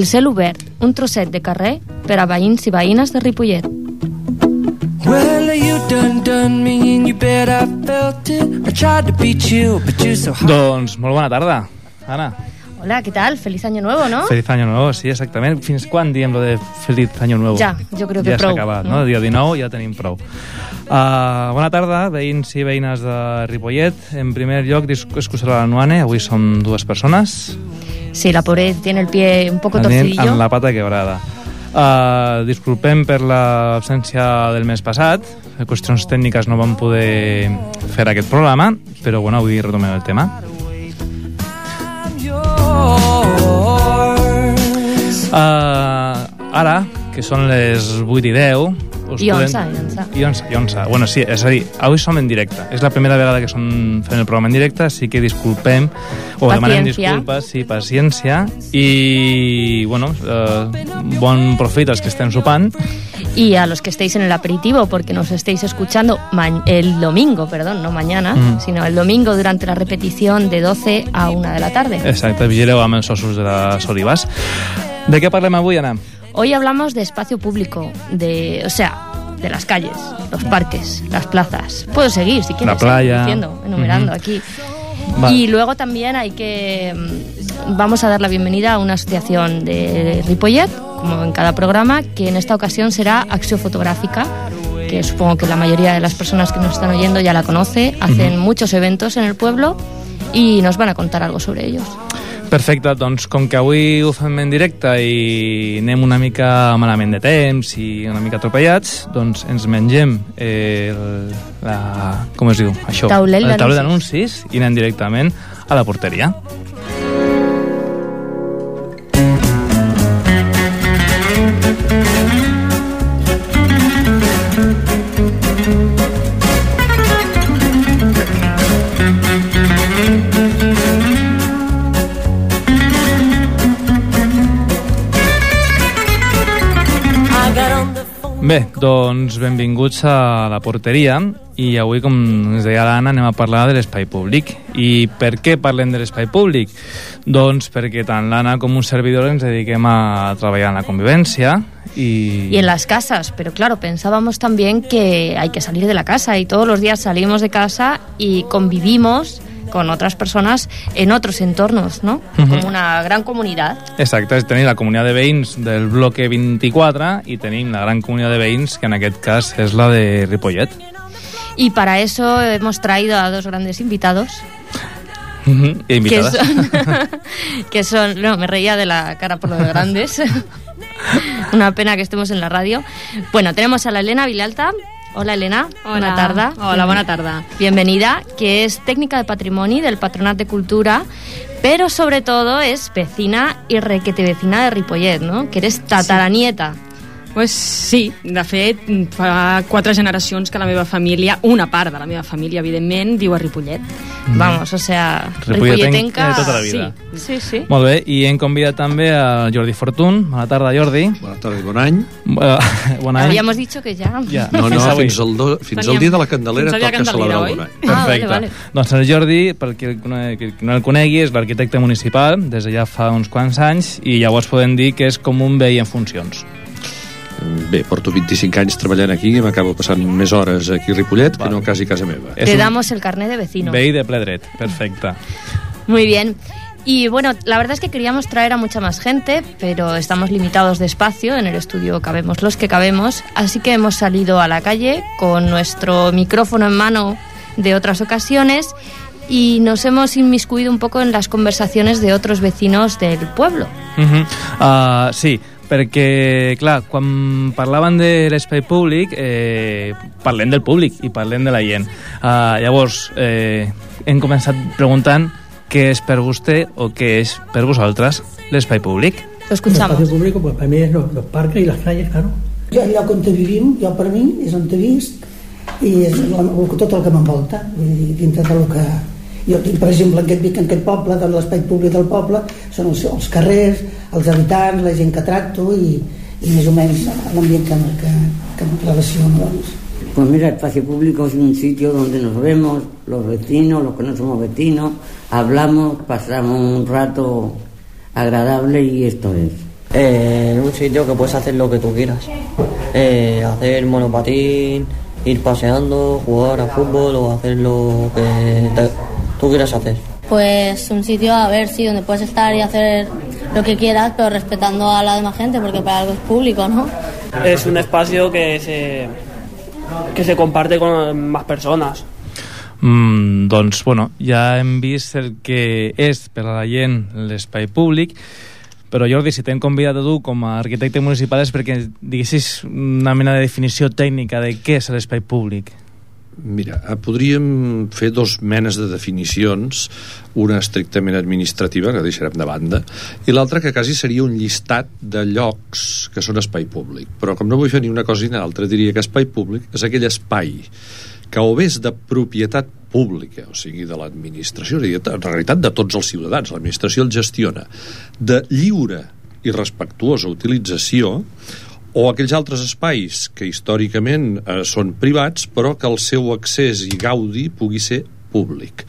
El cel obert, un trosset de carrer per a veïns i veïnes de Ripollet. Well, you done done me and you bet I felt it. I tried to beat you, but you're so hot. Doncs molt bona tarda, Ana. Hola, ¿qué tal? Feliz año nuevo, ¿no? Feliz año nuevo, sí, exactament. Fins quan diem lo de feliz año nuevo? Ja, jo crec que ja prou. Ja s'ha acabat, no? Dia 19 ja tenim prou. Uh, bona tarda, veïns i veïnes de Ripollet. En primer lloc, excusar la Nuane, avui som dues persones. Sí, la pobre tiene el pie un poco Anem torcidillo. amb la pata quebrada. Uh, disculpem per l'absència del mes passat, per qüestions tècniques no vam poder fer aquest programa, però bueno, avui retomem el tema. Uh, ara, que són les 8 i 10... Us I 11, podem- i 11. I 11, i 11. Bueno, sí, és a dir, avui som en directe. És la primera vegada que som fent el programa en directe, així que disculpem, o demanem Paciència. disculpes, sí, paciència, i, bueno, eh, bon profit als que estem sopant. Y a los que estéis en el aperitivo, porque nos estéis escuchando el domingo, perdón, no mañana, Mm. sino el domingo durante la repetición de 12 a 1 de la tarde. Exacte, vigileu amb els ossos de les olives. De què parlem avui, Anna? Hoy hablamos de espacio público, de, o sea, de las calles, los parques, las plazas. Puedo seguir si quieres. La playa. Diciendo, enumerando aquí. Y luego también hay que mm, vamos a dar la bienvenida a una asociación de Ripollet, como en cada programa, que en esta ocasión será Acción Fotográfica, que supongo que la mayoría de las personas que nos están oyendo ya la conoce. Hacen muchos eventos en el pueblo y nos van a contar algo sobre ellos. Perfecte, doncs com que avui ho fem en directe i anem una mica malament de temps i una mica atropellats, doncs ens mengem eh, el, la... com es diu? Això, Taulell el d'anuncis. d'anuncis i anem directament a la porteria. Bé, doncs benvinguts a la porteria i avui, com ens deia l'Anna, anem a parlar de l'espai públic. I per què parlem de l'espai públic? Doncs perquè tant l'Anna com un servidor ens dediquem a treballar en la convivència i... Y en las casas, pero claro, pensábamos también que hay que salir de la casa y todos los días salimos de casa y convivimos con otras personas en otros entornos, ¿no? Ujú. Como una gran comunidad. Exacte, tenim la comunitat de veïns del bloque 24 i tenim la gran comunitat de veïns, que en aquest cas és la de Ripollet. Y para eso hemos traído a dos grandes invitados. I Que invitades. son, que son... No, me reía de la cara por lo de grandes. Una pena que estemos en la radio. Bueno, tenemos a la Elena Vilalta. Hola, Elena. Bona tarda. Hola, bona tarda. Bienvenida, que es técnica de patrimonio del Patronat de Cultura, pero sobre todo es vecina y requete vecina de Ripollet, ¿no? Que eres tataranieta. Pues sí, de fet, fa quatre generacions que la meva família, una part de la meva família, evidentment, viu a Ripollet. Vamos, o sea, Ripolletenca de tota la vida. Sí, sí. sí. Molt bé, i hem convidat també a Jordi Fortun. Bona tarda, Jordi. Bona tarda i bon any. Eh, Bon any. Habíamos dicho que ya... Ja. No, no, Fins al, do, fins al Teníem- dia de la Candelera al toca Candelera, celebrar oi? el bon any. Ah, vale, Perfecte. vale. Doncs el Jordi, per qui, qui no el conegui, és l'arquitecte municipal des de ja fa uns quants anys i llavors podem dir que és com un veí en funcions. Bé, porto 25 anys treballant aquí i m'acabo passant més hores aquí a Ripollet que no quasi a casa meva. Te un damos el carnet de vecino. veí de ple dret. Perfecte. Muy bien. Y bueno, la verdad es que queríamos traer a mucha más gente, pero estamos limitados de espacio. En el estudio cabemos los que cabemos. Así que hemos salido a la calle con nuestro micrófono en mano de otras ocasiones y nos hemos inmiscuido un poco en las conversaciones de otros vecinos del pueblo. Uh -huh. uh, sí, perquè, clar, quan parlaven de l'espai públic, eh, parlem del públic i parlem de la gent. Uh, llavors, eh, hem començat preguntant què és per vostè o què és per vosaltres l'espai públic. Lo escuchamos. El espacio público, pues para mí es los, los parques y las calles, claro. Jo, el lloc on vivim, jo per mi, és on he vist i és tot el que m'envolta. Vull dir, dintre del que... Jo tinc, per exemple, en aquest, en aquest poble, doncs l'espai públic del poble, són els, els carrers, els habitants, la gent que tracto i, i més o menys l'ambient que, que, que em relaciono. Doncs. Pues mira, el espacio público es un sitio donde nos vemos, los vecinos, los que no somos vecinos, hablamos, pasamos un rato agradable y esto es. Eh, en un sitio que puedes hacer lo que tú quieras. Eh, hacer monopatín, ir paseando, jugar a fútbol o hacer lo que te- tú quieras hacer. Pues un sitio, a ver, sí, donde puedes estar y hacer lo que quieras, pero respetando a la demás gente, porque para algo es público, ¿no? Es un espacio que se, que se comparte con más personas. Mm, doncs, bueno, ja hem vist el que és per a la gent l'espai públic, però Jordi, si t'hem convidat a tu com a arquitecte municipal és perquè diguessis una mena de definició tècnica de què és l'espai públic. Mira, eh, podríem fer dos menes de definicions, una estrictament administrativa, que deixarem de banda, i l'altra que quasi seria un llistat de llocs que són espai públic. Però com no vull fer ni una cosa ni l'altra, diria que espai públic és aquell espai que o bé és de propietat pública, o sigui, de l'administració, en realitat de tots els ciutadans, l'administració el gestiona, de lliure i respectuosa utilització, o aquells altres espais que històricament eh, són privats però que el seu accés i gaudi pugui ser públic.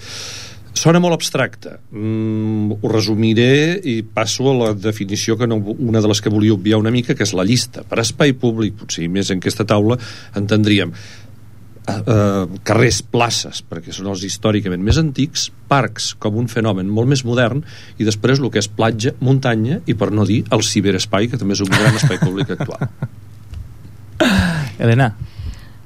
Sona molt abstracte. Mm, ho resumiré i passo a la definició que no, una de les que volia obviar una mica, que és la llista. Per espai públic, potser més en aquesta taula, entendríem eh, eh, carrers, places, perquè són els històricament més antics, parcs com un fenomen molt més modern, i després el que és platja, muntanya, i per no dir el ciberespai, que també és un gran espai públic actual. Helena.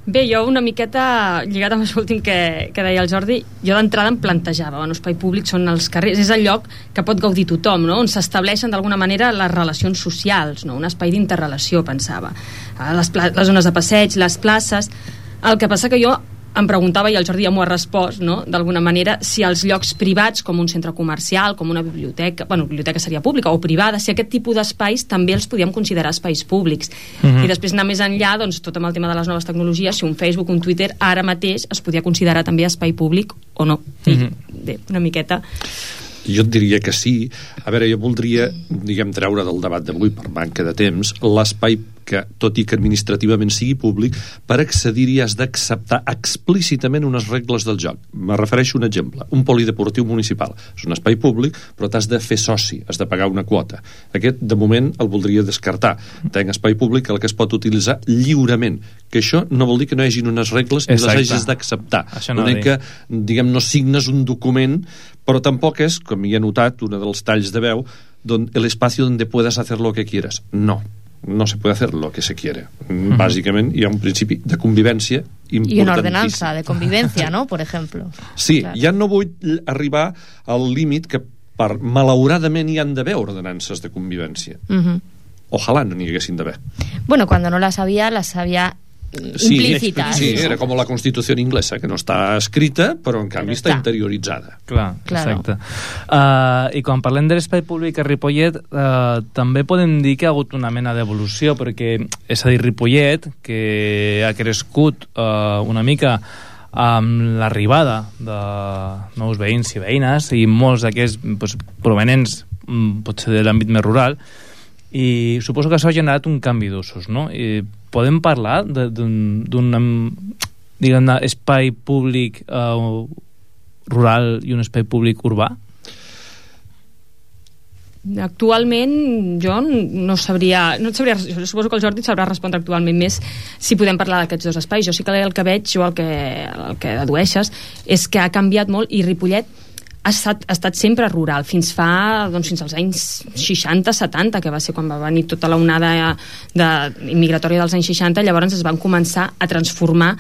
Bé, jo una miqueta, lligat amb això últim que, que deia el Jordi, jo d'entrada em plantejava, bueno, espai públic són els carrers, és el lloc que pot gaudir tothom, no? on s'estableixen d'alguna manera les relacions socials, no? un espai d'interrelació, pensava. Ah, Les, les zones de passeig, les places... El que passa que jo em preguntava, i el Jordi ja m'ho ha respost, no? d'alguna manera, si els llocs privats, com un centre comercial, com una biblioteca, bueno, biblioteca seria pública o privada, si aquest tipus d'espais també els podíem considerar espais públics. Mhm. I després anar més enllà, doncs, tot amb el tema de les noves tecnologies, si un Facebook, un Twitter, ara mateix es podia considerar també espai públic o no. I, bé, una miqueta... Jo et diria que sí. A veure, jo voldria, diguem, treure del debat d'avui per manca de temps l'espai que, tot i que administrativament sigui públic, per accedir-hi has d'acceptar explícitament unes regles del joc. Me refereixo a un exemple. Un polideportiu municipal. És un espai públic, però t'has de fer soci, has de pagar una quota. Aquest, de moment, el voldria descartar. Tenc espai públic el que es pot utilitzar lliurement. Que això no vol dir que no hi hagin unes regles i les hagis d'acceptar. Dir. que, diguem, no signes un document, però tampoc és, com hi he notat, una dels talls de veu, don, el espacio donde puedas hacer lo que quieras. No, no se puede hacer lo que se quiere. Mm, Bàsicament, hi ha un principi de convivència Y una ordenanza de convivencia, ¿no? Por ejemplo. Sí, Clar. ja no vull arribar al límit que per, malauradament hi han d'haver ordenances de convivència. Ujú. Ojalà no n'hi haguessin d'haver. Bueno, cuando no las había, las había Sí, implícitas. sí, ¿no? era com la Constitució inglesa, que no està escrita, però en canvi està està. interioritzada. Clar, Claro. exacte. Uh, I quan parlem de l'espai públic a Ripollet, uh, també podem dir que ha hagut una mena d'evolució, perquè, és a dir, Ripollet, que ha crescut uh, una mica amb l'arribada de nous veïns i veïnes i molts d'aquests pues, provenents mm, potser de l'àmbit més rural i suposo que això ha generat un canvi d'usos no? I podem parlar d'un d'un, em, diguem-ne espai públic eh, rural i un espai públic urbà? Actualment jo no sabria, no et sabria, jo suposo que el Jordi sabrà respondre actualment més si podem parlar d'aquests dos espais. Jo sí que el que veig o el que, el que dedueixes és que ha canviat molt i Ripollet ha estat, ha estat sempre rural, fins fa doncs, fins als anys 60-70, que va ser quan va venir tota la onada de, immigratòria dels anys 60, llavors es van començar a transformar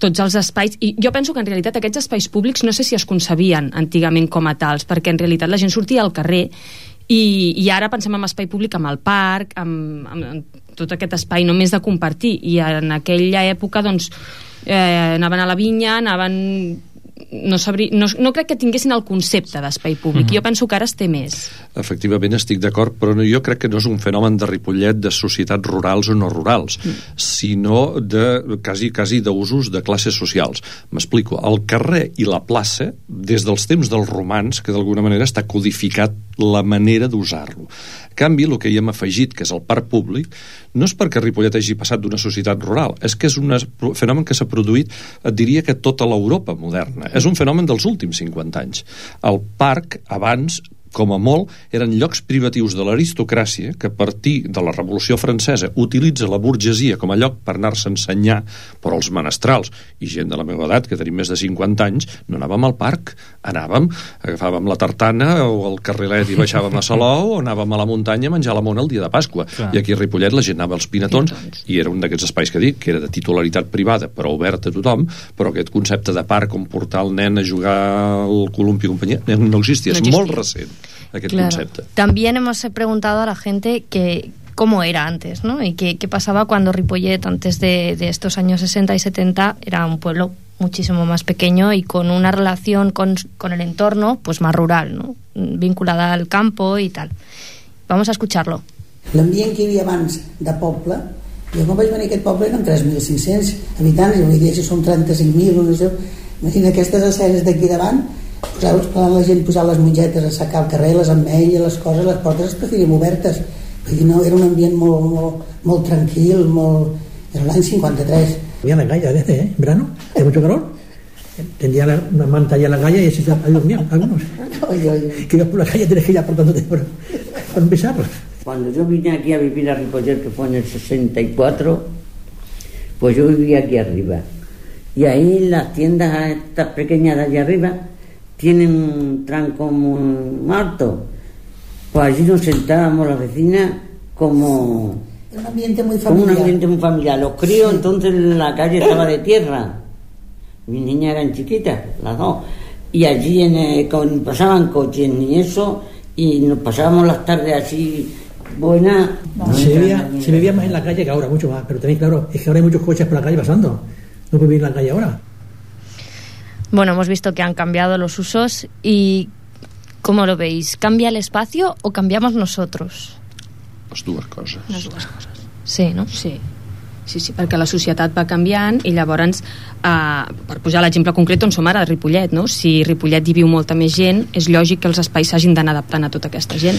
tots els espais, i jo penso que en realitat aquests espais públics no sé si es concebien antigament com a tals, perquè en realitat la gent sortia al carrer i, i ara pensem en espai públic amb el parc, amb, amb, tot aquest espai només de compartir. I en aquella època doncs eh, anaven a la vinya, anaven no, sabri, no, no crec que tinguessin el concepte d'espai públic, Mhm. jo penso que ara es té més Efectivament, estic d'acord, però no, jo crec que no és un fenomen de Ripollet de societats rurals o no rurals, sinó de quasi, quasi d'usos de classes socials. M'explico, el carrer i la plaça, des dels temps dels romans, que d'alguna manera està codificat la manera d'usar-lo. En canvi, el que hi hem afegit, que és el parc públic, no és perquè Ripollet hagi passat d'una societat rural, és que és un fenomen que s'ha produït, et diria que tota l'Europa moderna. És un fenomen dels últims 50 anys. El parc, abans, com a molt, eren llocs privatius de l'aristocràcia que a partir de la Revolució Francesa utilitza la burgesia com a lloc per anar-se a ensenyar, però els menestrals i gent de la meva edat, que tenim més de 50 anys, no anàvem al parc, anàvem, agafàvem la tartana o el carrilet i baixàvem a Salou o anàvem a la muntanya a menjar la mona el dia de Pasqua. Clar. I aquí a Ripollet la gent anava als pinatons i era un d'aquests espais que dic, que era de titularitat privada, però obert a tothom, però aquest concepte de parc on portar el nen a jugar al columpi i companyia no existia, No és existia. molt recent aquest Claro. concepte. También hemos preguntado a la gente que cómo era antes, ¿no? Y qué, qué pasaba cuando Ripollet, antes de, de estos años 60 y 70, era un pueblo muchísimo más pequeño y con una relación con, con el entorno pues más rural, ¿no? vinculada al campo y tal. Vamos a escucharlo. L'ambient que hi havia abans de poble, jo quan vaig venir a aquest poble eren 3.500 habitants, i avui dia si són 35.000, no sé, imagina aquestes escenes d'aquí davant, posar, la gent posar les mongetes a secar al carrer, les ametlles, les coses, les portes es preferien obertes. Vull dir, no, era un ambient molt, molt, molt tranquil, molt... Era l'any 53. Había la calle a veces, ¿eh? En verano, de mucho calor. Tendía la, una manta allá en la calle y ahí dormían algunos. Que ibas por la calle tienes que ir aportándote por, por empezar. Cuando yo vine aquí a vivir a Ripollet, que fue en el 64, pues yo vivía aquí arriba. Y ahí las tiendas estas pequeñas de allá arriba tienen un tranco muy alto. Pues allí nos sentábamos las vecinas como, un ambiente muy como un familiar. ambiente muy familiar. Los críos, entonces la calle estaba de tierra. Mis niñas eran chiquitas, las dos. Y allí en el- con- pasaban coches ni eso, y nos pasábamos las tardes así buenas. Se vivía, se vivía más en la calle que ahora, mucho más. Pero tenéis claro, es que ahora hay muchos coches por la calle pasando. No puedes vivir en la calle ahora. Bueno, hemos visto que han cambiado los usos y ¿cómo lo veis? ¿Cambia el espacio o cambiamos nosotros? Les dues coses. Les dues coses. Sí, no? Sí. Sí, sí, perquè la societat va canviant i llavors, eh, per posar l'exemple concret on som ara, a Ripollet, no? si Ripollet hi viu molta més gent, és lògic que els espais s'hagin d'anar adaptant a tota aquesta gent.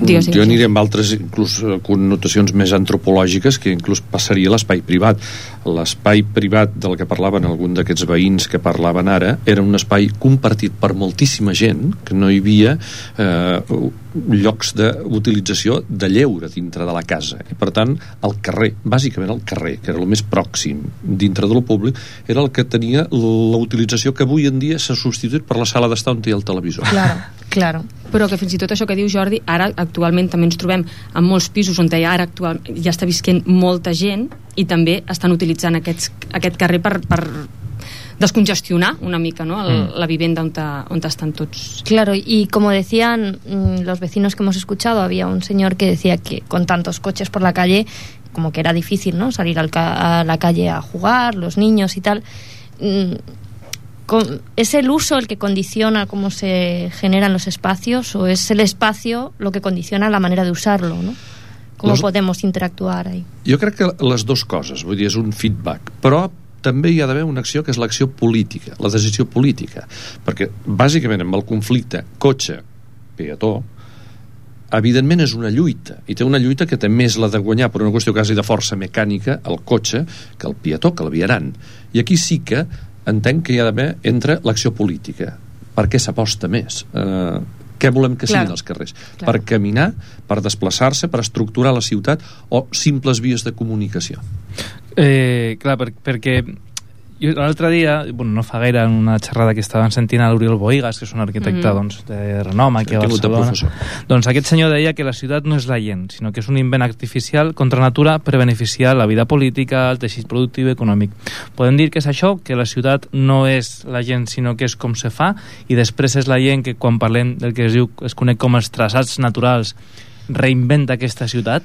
Digues, jo aniré amb altres inclús eh, connotacions més antropològiques que inclús passaria l'espai privat. L'espai privat del que parlaven algun d'aquests veïns que parlaven ara era un espai compartit per moltíssima gent que no hi havia eh, llocs d'utilització de lleure dintre de la casa i per tant el carrer, bàsicament el carrer que era el més pròxim dintre del públic era el que tenia la utilització que avui en dia s'ha substituït per la sala d'estar on ha el televisor Claro, claro. Però que fins i tot això que diu Jordi, ara actualment també ens trobem en molts pisos on ara actual, ja està visquent molta gent i també estan utilitzant aquests, aquest carrer per, per descongestionar una mica no? el, Mm. la vivenda on, ta, on estan tots Claro, y como decían mm, los vecinos que hemos escuchado, había un señor que decía que con tantos coches por la calle, como que era difícil, ¿no? Salir al ca- a la calle a jugar, los niños y tal. Mm, con- ¿Es el uso el que condiciona cómo se generan los espacios o es el espacio lo que condiciona la manera de usarlo, ¿no? ¿Cómo Los- podemos interactuar ahí? Jo crec que les dues coses, vull dir, és un feedback, però també hi ha d'haver una acció que és l'acció política, la decisió política, perquè bàsicament amb el conflicte cotxe-peató, evidentment és una lluita, i té una lluita que també és la de guanyar per una qüestió quasi de força mecànica el cotxe que el peató, que el viaran. I aquí sí que entenc que hi ha d'haver entre l'acció política. Per què s'aposta més? Eh, què volem que siguin Clar. els carrers? Clar. Per caminar, per desplaçar-se, per estructurar la ciutat o simples vies de comunicació? Eh, clar, per, perquè l'altre dia, bueno, no fa gaire en una xerrada que estaven sentint a l'Oriol Boigas, que és un arquitecte Mhm. doncs, de renom aquí a Barcelona doncs aquest senyor deia que la ciutat no és la gent sinó que és un invent artificial contra natura per beneficiar la vida política, el teixit productiu i econòmic. Podem dir que és això, que la ciutat no és la gent sinó que és com se fa i després és la gent que quan parlem del que es diu es conec com els traçats naturals reinventa aquesta ciutat?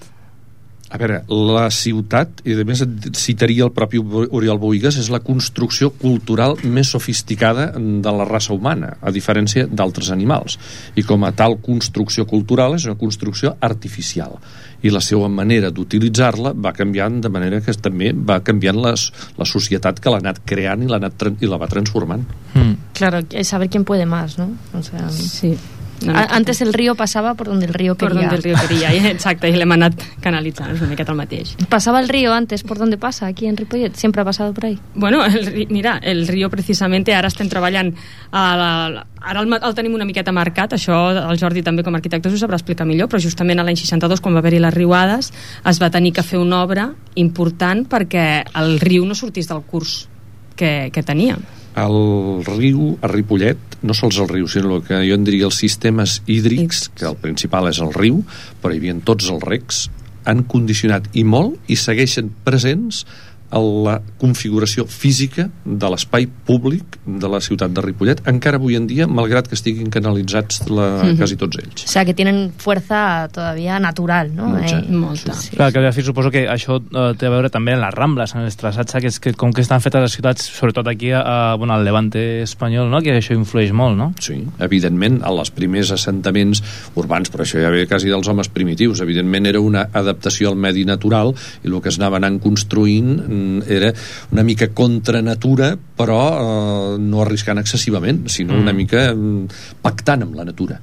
A veure, la ciutat, i a més citaria el propi Oriol Boigas, és la construcció cultural més sofisticada de la raça humana, a diferència d'altres animals. I com a tal construcció cultural és una construcció artificial. I la seva manera d'utilitzar-la va canviant de manera que també va canviant les, la societat que l'ha anat creant i, l'ha anat, i la va transformant. Mm. Claro, es saber quién puede más, ¿no? O sea, Sí. A- miqueta. Antes el río pasaba por donde el río per quería. on el riu queria, i- exacte, i l'hem anat canalitzant, és una miqueta el mateix. ¿Pasaba el río antes por donde pasa aquí en Ripollet? ¿Siempre ha pasado por ahí? Bueno, el, mira, el Rio precisament ara estem treballant a la, ara el, el tenim una miqueta marcat, això el Jordi també com a arquitecte us sabrà explicar millor, però justament a l'any 62 quan va haver-hi les riuades es va tenir que fer una obra important perquè el riu no sortís del curs que, que tenia. El riu, a Ripollet, no sols el riu, sinó el que jo en diria els sistemes hídrics, que el principal és el riu, però hi havia tots els recs, han condicionat i molt i segueixen presents a la configuració física de l'espai públic de la ciutat de Ripollet, encara avui en dia, malgrat que estiguin canalitzats la, Mhm. quasi tots ells. O sea, que tienen fuerza todavía natural, ¿no? Mucha. Eh, Molta. sí. Clar, que de fet suposo que això eh, té a veure també en les Rambles, en els traçats aquests que com que estan fetes les ciutats, sobretot aquí a, a, bueno, al Levante espanyol, no? que això influeix molt, no? Sí, evidentment, a els primers assentaments urbans, però això ja ve quasi dels homes primitius, evidentment era una adaptació al medi natural i el que es anava anant construint mm, era una mica contra natura, però eh, no arriscant excessivament, sinó Mm. una mica mm, pactant amb la natura.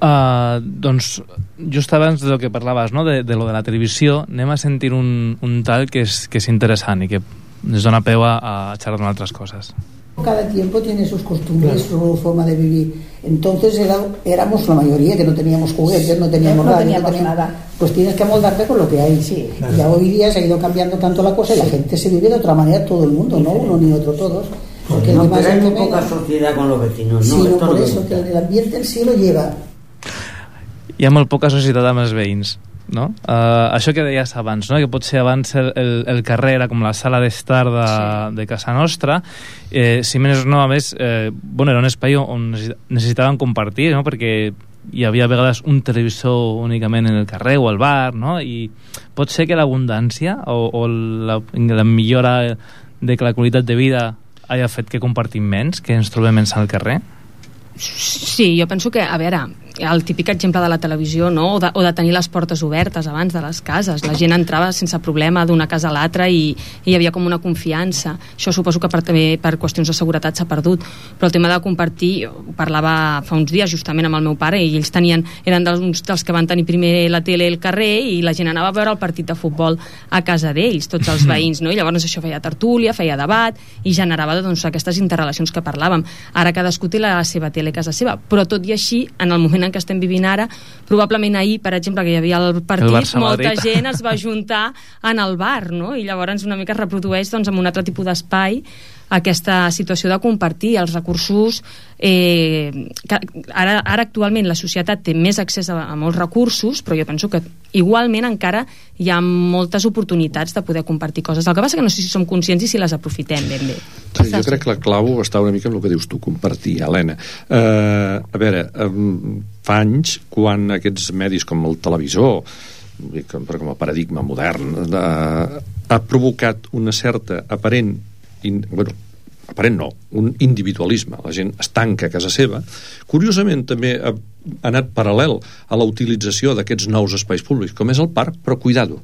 Uh, doncs, just abans del que parlaves, no? de, de lo de la televisió, anem a sentir un, un tal que és, que és interessant i que ens dona peu a, a xerrar d'altres coses. Cada tiempo tiene sus costumbres, su forma de vivir. Entonces era, éramos la mayoría que no teníamos juguetes, no teníamos No radio, teníamos teníamos- nada. Pues tienes que amoldarte con lo que hay. Y ya hoy día se ha ido cambiando tanto la cosa y la gente se vive de otra manera, todo el mundo, no uno ni otro, todos. Porque No, pero hay muy poca sociedad con los vecinos, ¿no? Sí, no, Esto por eso, que el ambiente en sí lo lleva. Hi ha molt poca societat amb els veïns, no? Uh, això que deies abans, no? que potser abans el, el, el carrer era com la sala d'estar de, sí. de casa nostra, eh, si més no, a més, eh, bueno, era un espai on necessi- necessitaven compartir, no? perquè hi havia a vegades un televisor únicament en el carrer o al bar, no? i pot ser que l'abundància o, o la, la millora de que la qualitat de vida haya fet que compartim menys, que ens trobem menys al carrer? Sí, jo penso que, a veure, el típic exemple de la televisió, no? o, de, o de tenir les portes obertes abans de les cases. La gent entrava sense problema d'una casa a l'altra i, i hi havia com una confiança. Això suposo que per, també per qüestions de seguretat s'ha perdut. Però el tema de compartir, ho parlava fa uns dies justament amb el meu pare i ells tenien, eren dels, dels que van tenir primer la tele al carrer i la gent anava a veure el partit de futbol a casa d'ells, tots els veïns, no? I llavors això feia tertúlia, feia debat i generava doncs, aquestes interrelacions que parlàvem. Ara cadascú té la seva tele a casa seva, però tot i així, en el moment en què estem vivint ara, probablement ahir, per exemple, que hi havia el partit, El molta gent es va juntar en el bar, no? I llavors una mica es reprodueix doncs, amb un altre tipus d'espai aquesta situació de compartir els recursos eh, que ara, ara actualment la societat té més accés a, a molts recursos però jo penso que igualment encara hi ha moltes oportunitats de poder compartir coses el que passa que no sé si som conscients i si les aprofitem ben bé Sí, jo crec que la clau està una mica en el que dius tu, compartir, Helena. Uh, a veure, um, fa anys, quan aquests medis com el televisor, com, com a paradigma modern, uh, ha provocat una certa aparent, in, bueno, aparent no, un individualisme. La gent es tanca a casa seva. Curiosament, també ha, anat paral·lel a la utilització d'aquests nous espais públics, com és el parc, però cuidado.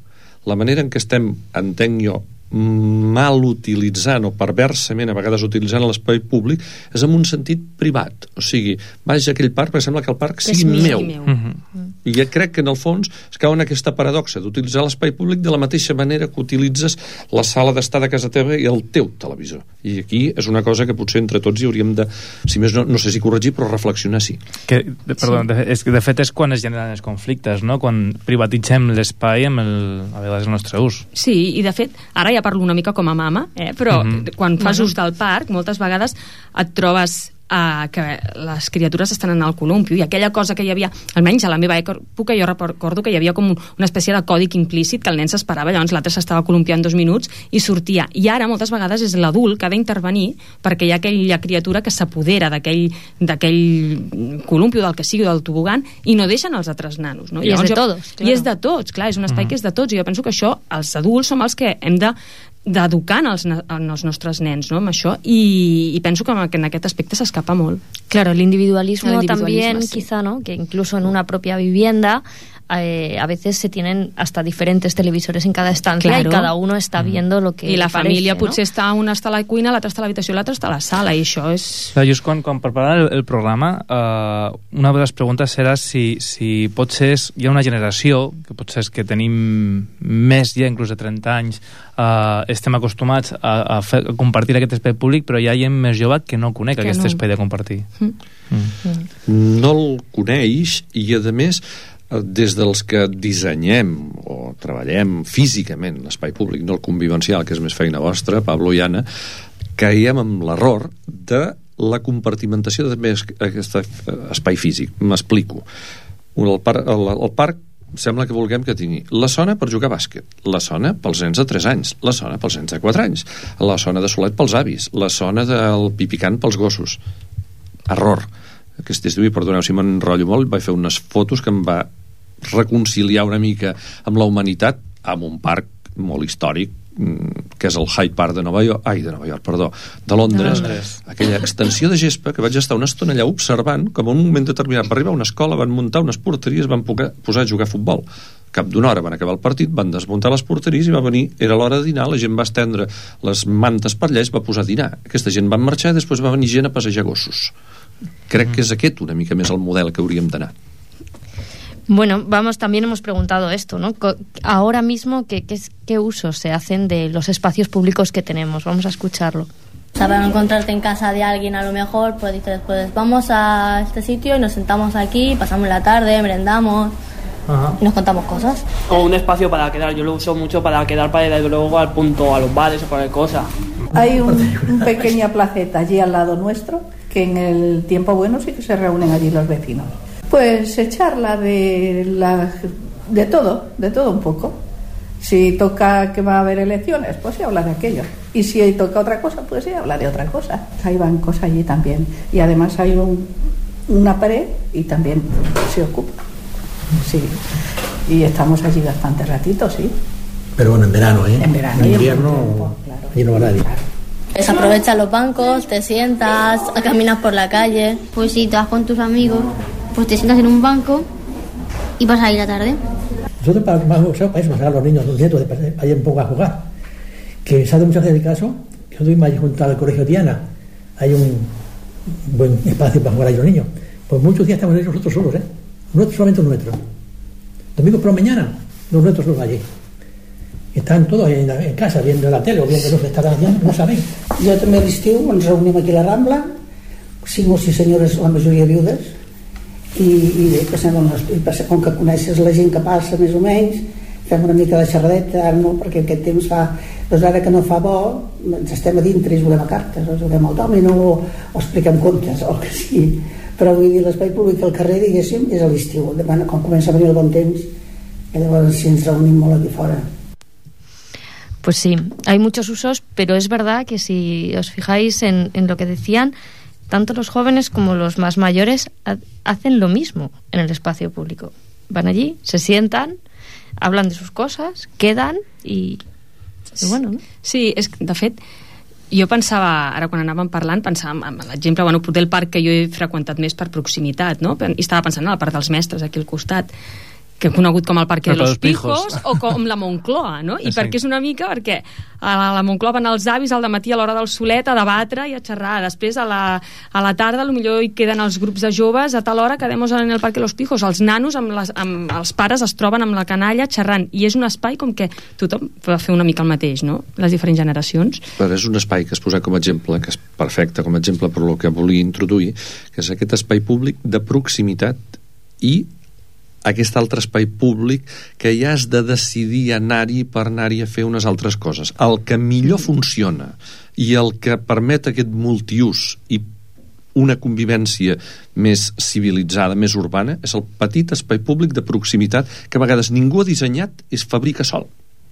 La manera en què estem, entenc jo, mal utilitzant o perversament a vegades utilitzant l'espai públic és en un sentit privat o sigui, vaig a aquell parc perquè sembla que el parc Que sigui meu, meu. Mhm. i ja crec que en el fons es cau en aquesta paradoxa d'utilitzar l'espai públic de la mateixa manera que utilitzes la sala d'estar de casa teva i el teu televisor i aquí és una cosa que potser entre tots hi hauríem de, si més no, no sé si corregir però reflexionar sí Que, de, perdó, sí. de, és, que de fet és quan es generen els conflictes, no? quan privatitzem l'espai amb el, a vegades el nostre ús. Sí, i de fet, ara ja parlo una mica com a mama, eh? però Mhm. quan fas Bueno. ús del parc, moltes vegades et trobes uh, que les criatures estan en el columpio i aquella cosa que hi havia, almenys a la meva època jo recordo que hi havia com un- una espècie de còdic implícit que el nen s'esperava, llavors l'altre s'estava columpiant dos minuts i sortia. I ara moltes vegades és l'adult que ha d'intervenir perquè hi ha aquella criatura que s'apodera d'aquell columpio, del que sigui, del tobogan, i no deixen els altres nanos. No? I és Llavors de jo- todos, I claro. és de tots, clar, és un espai que és de tots, i jo penso que això, els adults som els que hem de d'educant els, na- en els nostres nens no, amb això i, i penso que en- que en aquest aspecte s'escapa molt Claro, el individualismo, El individualismo, también, sí. quizá, ¿no? Que incluso en una propia vivienda eh, a veces se tienen hasta diferentes televisores en cada estancia Claro. y cada uno está viendo lo que i la parece, família ¿no? potser està una està a la cuina, l'altra està a l'habitació l'altra està a la sala i això és... Clar, just quan, quan preparava el, el programa, eh, una de les preguntes era si, si potser és, hi ha una generació, que potser és que tenim més ja, inclús de 30 anys, eh, estem acostumats a, a, fer, a compartir aquest espai públic, però hi ha gent més jove que no conec Que aquest no. espai de compartir. no el coneix i a més des dels que dissenyem o treballem físicament l'espai públic, no el convivencial, que és més feina vostra, Pablo i Anna, caiem amb l'error de la compartimentació de es- aquest espai físic. M'explico. El, par el, el parc sembla que vulguem que tingui la zona per jugar a bàsquet, la zona pels nens de 3 anys, la zona pels nens de 4 anys, la zona de solet pels avis, la zona del pipicant pels gossos. Error. Aquest estiu, i perdoneu si m'enrotllo molt, vaig fer unes fotos que em va reconciliar una mica amb la humanitat amb un parc molt històric mm, que és el Hyde Park de Nova York, ai, de Nova York, perdó, de Londres, De Londres. aquella extensió de gespa que vaig estar una estona allà observant com en un moment determinat va arribar a una escola, van muntar unes porteries, van posar a jugar a futbol. Cap d'una hora van acabar el partit, van desmuntar les porteries i va venir, era l'hora de dinar, la gent va estendre les mantes per allà i es va posar a dinar. Aquesta gent va marxar i després va venir gent a passejar gossos. Crec que és aquest una mica més el model que hauríem d'anar. Bueno, vamos, también hemos preguntado esto, ¿no? Ahora mismo, ¿qué, qué, es- qué usos se hacen de los espacios públicos que tenemos? Vamos a escucharlo. O sea, para encontrarte en casa de alguien a lo mejor, pues dices, pues vamos a este sitio y nos sentamos aquí, pasamos la tarde, merendamos y nos contamos cosas. O un espacio para quedar, yo lo uso mucho para quedar para ir luego al punto, a los bares o cualquier cosa. Hay un, un pequeña placeta allí al lado nuestro, que en el tiempo bueno sí que se reúnen allí los vecinos. Pues se charla de, la, de todo, de todo un poco. Si toca que va a haber elecciones, pues se habla de aquello. Y si toca otra cosa, pues se habla de otra cosa. Hay bancos allí también. Y además hay un- una pared y también se ocupa. Sí. Y estamos allí bastante ratito, sí. Pero bueno, en verano, ¿eh? En verano En y en invierno, buen tiempo, claro. allí no va nadie. Aprovechan los bancos, te sientas, caminas por la calle. Pues si te vas con tus amigos, pues te sientas en un banco y vas ahí la tarde. Nosotros para, para, para eso, a los niños, los nietos, un poco a jugar. Que se hace mucho el caso, que nosotros mismos allí junto al colegio Diana, hay un buen espacio para jugar ahí los niños. Pues muchos días estamos ahí nosotros solos, ¿eh? Nosotros, solamente los nuestros. Domingo por la mañana, los nuestros solos allí. Están todos en, la- en casa viendo la tele o viendo lo que estarán haciendo, no saben. Jo també a l'estiu ens reunim aquí a la Rambla, cinc o sis senyores, la majoria viudes, i, i bé, passem unes, i passem, com que coneixes la gent que passa més o menys, fem una mica de xerradeta, ara no, perquè aquest temps fa... Doncs ara que no fa bo, ens estem a dintre i juguem a cartes, o juguem al dòmino, o, o expliquem contes, o el que sigui. Però vull dir, l'espai públic al carrer, diguéssim, és a l'estiu. Quan comença a venir el bon temps, i llavors si ens reunim molt aquí fora. Pues sí, hay muchos usos, pero es verdad que si os fijáis en, en lo que decían, tanto los jóvenes como los más mayores ha- hacen lo mismo en el espacio público. Van allí, se sientan, hablan de sus cosas, quedan y, y bueno, ¿no? Sí, és de fet, jo pensava, ara quan anàvem parlant, pensava en l'exemple, bueno, potser el parc que jo he freqüentat més per proximitat, no? I estava pensant en el parc dels mestres, aquí al costat, que he conegut com el Parque de los dels Pijos. O com la Moncloa, no? I Sí. perquè és una mica perquè a la, a la Moncloa van els avis al matí a l'hora del solet a debatre i a xerrar. Després a la, a la tarda millor hi queden els grups de joves a tal hora quedem en el Parque de los Pijos. Els nanos amb, les, amb els pares es troben amb la canalla xerrant i és un espai com que tothom va fer una mica el mateix, no? Les diferents generacions. Però és un espai que has posat com a exemple, que és perfecte com a exemple per lo que volia introduir, que és aquest espai públic de proximitat i aquest altre espai públic que ja has de decidir anar-hi per anar-hi a fer unes altres coses. El que millor funciona i el que permet aquest multiús i una convivència més civilitzada, més urbana, és el petit espai públic de proximitat que a vegades ningú ha dissenyat es fabrica sol.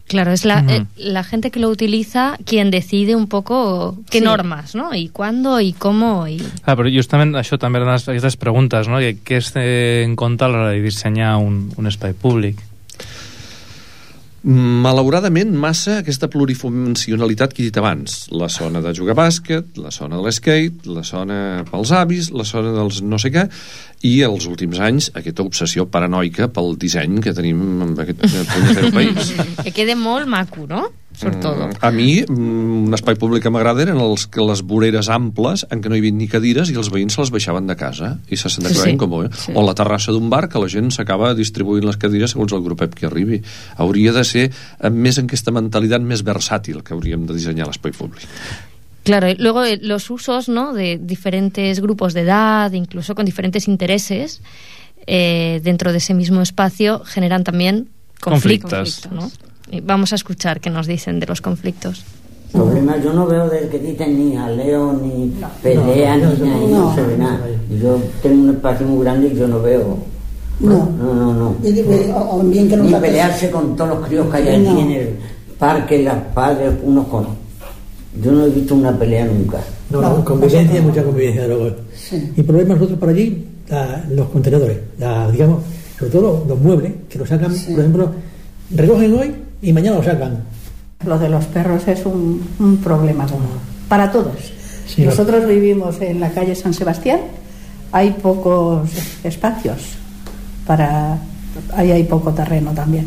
Claro, es la, Ujú. eh, la gente que lo utiliza quien decide un poco qué Sí. normas, ¿no? Y cuándo y cómo y... Ah, però justament això també eren aquestes preguntes, no? Què es té en compte a l'hora de dissenyar un, un espai públic? Malauradament massa aquesta plurifuncionalitat que he dit abans la zona de jugar bàsquet la zona de l'skate, la zona pels avis la zona dels no sé què i els últims anys aquesta obsessió paranoica pel disseny que tenim en aquest punyetero país que quede molt maco, no? Sobretot. Mm, a mi, mm, un espai públic que m'agrada eren els, que les voreres amples en què no hi havia ni cadires i els veïns se les baixaven de casa i se senten Sí, sí, com eh? Sí. o la terrassa d'un bar que la gent s'acaba distribuint les cadires segons el grupet que arribi hauria de ser eh, més en aquesta mentalitat més versàtil que hauríem de dissenyar l'espai públic Claro, y luego eh, los usos ¿no? de diferentes grupos de edad, incluso con diferentes intereses, eh, dentro de ese mismo espacio generan también conflictos. Conflictos. ¿no? Y vamos a escuchar qué nos dicen de los conflictos. Problema yo no veo del que dicen ni jaleo, ni pelea, no, ni nada, no, no, se ve nada. Yo tengo un espacio muy grande y yo no veo. No. no, no. no. L'ambient que Ni pelearse con todos los críos que hay allí No. en el parque, las padres, unos con. Yo no he visto una pelea nunca. No, no, convivencia, mucha convivencia luego. Sí. Y problema nosotros por allí, la- los contenedores, la- digamos, sobre todo los muebles, que los sacan, por ejemplo, recogen hoy y mañana lo sacan. Lo de los perros es un, un problema común para todos. Sí, Nosotros vivimos en la calle San Sebastián, hay pocos espacios para ahí hay poco terreno también.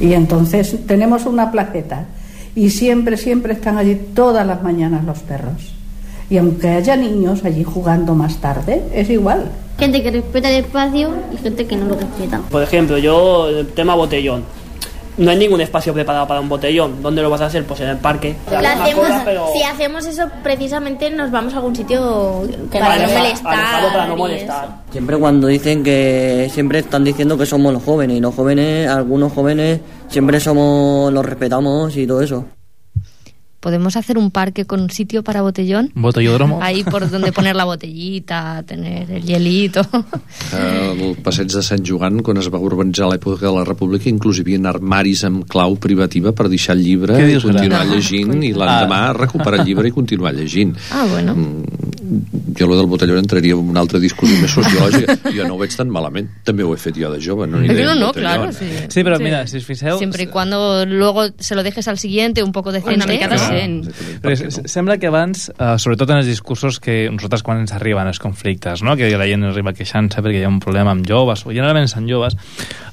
Y entonces tenemos una placeta y siempre siempre están allí todas las mañanas los perros. Y aunque haya niños allí jugando más tarde, es igual. Gente que respeta el espacio y gente que no lo respeta. Por ejemplo, yo, el tema botellón. No hay ningún espacio preparado para un botellón. ¿Dónde lo vas a hacer? Pues en el parque. Lo Una hacemos- cosa, pero Si hacemos eso, precisamente nos vamos a algún sitio que para no molestar. para no molestar. Siempre cuando dicen que siempre están diciendo que somos los jóvenes y los jóvenes, algunos jóvenes siempre somos, los respetamos y todo eso. podemos hacer un parque con un sitio para botellón. Botellódromo. Ahí por donde poner la botellita, tener el hielito. Eh, el passeig de Sant Joan, quan es va urbanitzar a l'època de la República, inclús hi havia armaris amb clau privativa per deixar el llibre i continuar gran? llegint, ah, i l'endemà ah. recuperar el llibre i continuar llegint. Ah, bueno. Mm, jo lo del botellón entraria en una altra discussió més sociològica. Jo no ho veig tan malament. També ho he fet jo de jove, no idea. Eh, no, no, claro, sí. Sí, però sí. mira, si us fixeu... Sempre i quan luego se lo dejes al siguiente un poco decente. Una mica no? 100%. Res, sembla que abans, uh, sobretot en els discursos que nosaltres quan ens arriben els conflictes, no? que la gent arriba queixant-se perquè hi ha un problema amb joves, o generalment són joves,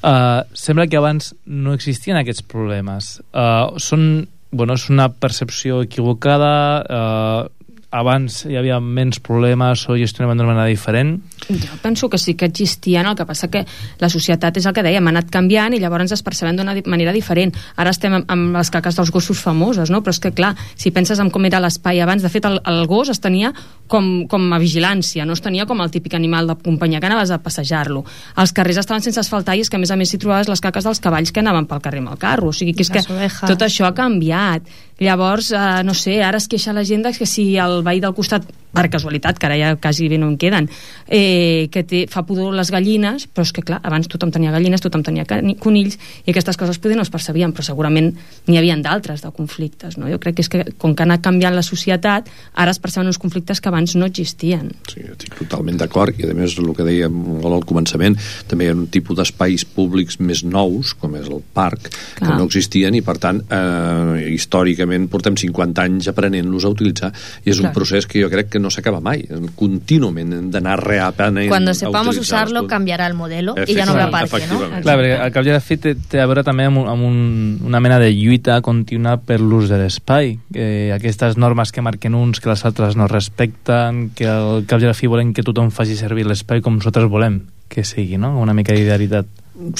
eh, sembla que abans no existien aquests problemes. Eh, són, bueno, és una percepció equivocada, eh, abans hi havia menys problemes o gestionaven d'una manera diferent. Jo penso que sí que existien, el que passa que la societat és el que dèiem, ha anat canviant i llavors ens percebem d'una manera diferent. Ara estem amb, amb les caques dels gossos famoses, no? però és que clar, si penses en com era l'espai abans, de fet el, el gos es tenia com, com a vigilància, no es tenia com el típic animal de companyia que anaves a passejar-lo. Els carrers estaven sense asfaltar i és que a més a més s'hi trobaves les caques dels cavalls que anaven pel carrer amb el carro, o sigui que és que ovejas. tot això ha canviat. Llavors, eh, no sé, ara es queixa la gent que si el veí del costat per casualitat, que ara ja quasi bé no en queden, eh, que té, fa pudor les gallines, però és que clar, abans tothom tenia gallines, tothom tenia conills, i aquestes coses poder no es percebien, però segurament n'hi havien d'altres de conflictes, no? Jo crec que és que com que ha anat canviant la societat, ara es perceben uns conflictes que abans no existien. Sí, estic totalment d'acord i a més el que dèiem al començament també hi ha un tipus d'espais públics més nous com és el parc que Clar. no existien i per tant eh, històricament portem 50 anys aprenent-los a utilitzar i és Clar. un procés que jo crec que no s'acaba mai contínuament hem d'anar reaprenent Cuando a sepamos usarlo, cambiará el modelo y ya no habrá parque, ¿no? Clar, perquè al cap i a la fi té, té a veure també amb, un, amb un, una mena de lluita contínua per l'ús de l'espai. Eh, aquestes normes que marquen uns que les altres no respecten, que al cap i a la fi volen que tothom faci servir l'espai com nosaltres volem que sigui, no? Una mica d'idealitat.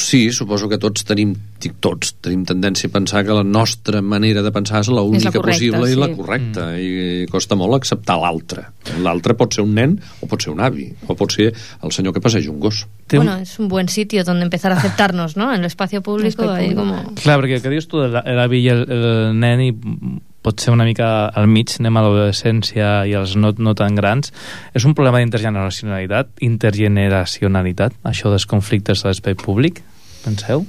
Sí, suposo que tots tenim, dic tots, tenim tendència a pensar que la nostra manera de pensar és la única correcta, possible i la sí. correcta, mm. i costa molt acceptar l'altre. L'altre pot ser un nen o pot ser un avi, o pot ser el senyor que passeja un gos. Té un- Bueno, es un buen sitio donde empezar a aceptarnos, ¿no? En el espacio público, L'espai ahí públic. como... Clar, perquè el que dius tu, el- l'avi i el, el nen i pot ser una mica al mig, anem a l'adolescència i els no, no tan grans, és un problema d'intergeneracionalitat, intergeneracionalitat, això dels conflictes a l'espai públic, penseu?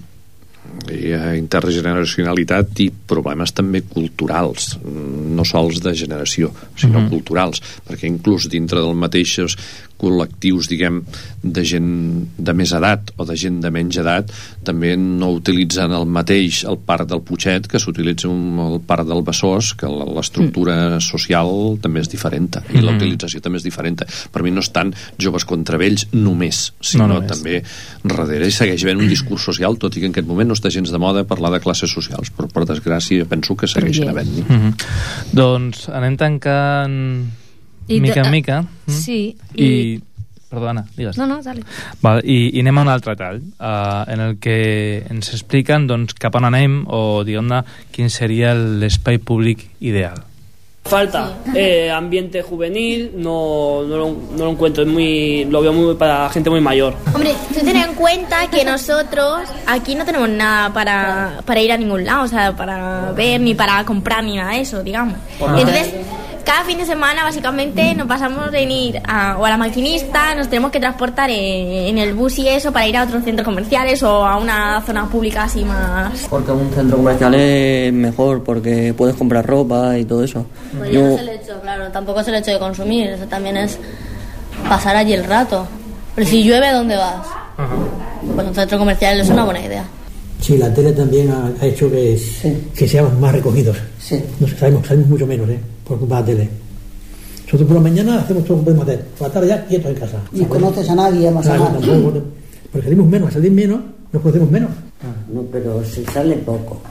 Hi ha intergeneracionalitat i problemes també culturals no sols de generació sinó Mhm. culturals perquè inclús dintre dels mateixos col·lectius diguem de gent de més edat o de gent de menys edat també no utilitzen el mateix el parc del Puiget que s'utilitza el parc del Besòs que la- l'estructura social també és diferent i la Mhm. utilització també és diferent per mi no estan joves contra vells només sinó No només. també darrere hi segueix havent un discurs social tot i que en aquest moment no està gens de moda parlar de classes socials però per desgràcia penso que segueixen havent-n'hi Mhm. Doncs anem tancant I mica de- en mica. mm? Sí, I... i- Perdona, digues. No, no, dale. Val, i, I anem a un altre tall, uh, en el que ens expliquen doncs, cap on anem o, diguem-ne, quin seria l'espai públic ideal. Falta eh, ambiente juvenil, no, no, lo, no lo encuentro, es muy, lo veo muy para gente muy mayor. Hombre, tú ten en cuenta que nosotros aquí no tenemos nada para, para ir a ningún lado, o sea, para ver ni para comprar ni nada de eso, digamos. Entonces, cada fin de semana básicamente nos pasamos en ir a, o a la maquinista, nos tenemos que transportar en, en el bus y eso para ir a otros centros comerciales o a una zona pública así más... Porque un centro comercial es mejor porque puedes comprar ropa y todo eso. Pues Yo- no es el hecho, claro, tampoco es el hecho de consumir, eso también es pasar allí el rato. Pero si llueve, ¿dónde vas? Pues un centro comercial es una buena idea. Sí, la tele también ha, hecho que, que seamos más recogidos. No sé, sabemos, sabemos mucho menos, ¿eh? Por culpa de la tele. Nosotros por la mañana hacemos todo lo que podemos hacer. Por la tarde ya quietos en casa. Ni conoces a nadie más Claro, a más. tampoco, porque salimos menos, al salir menos, nos conocemos menos. No, pero se sale poco.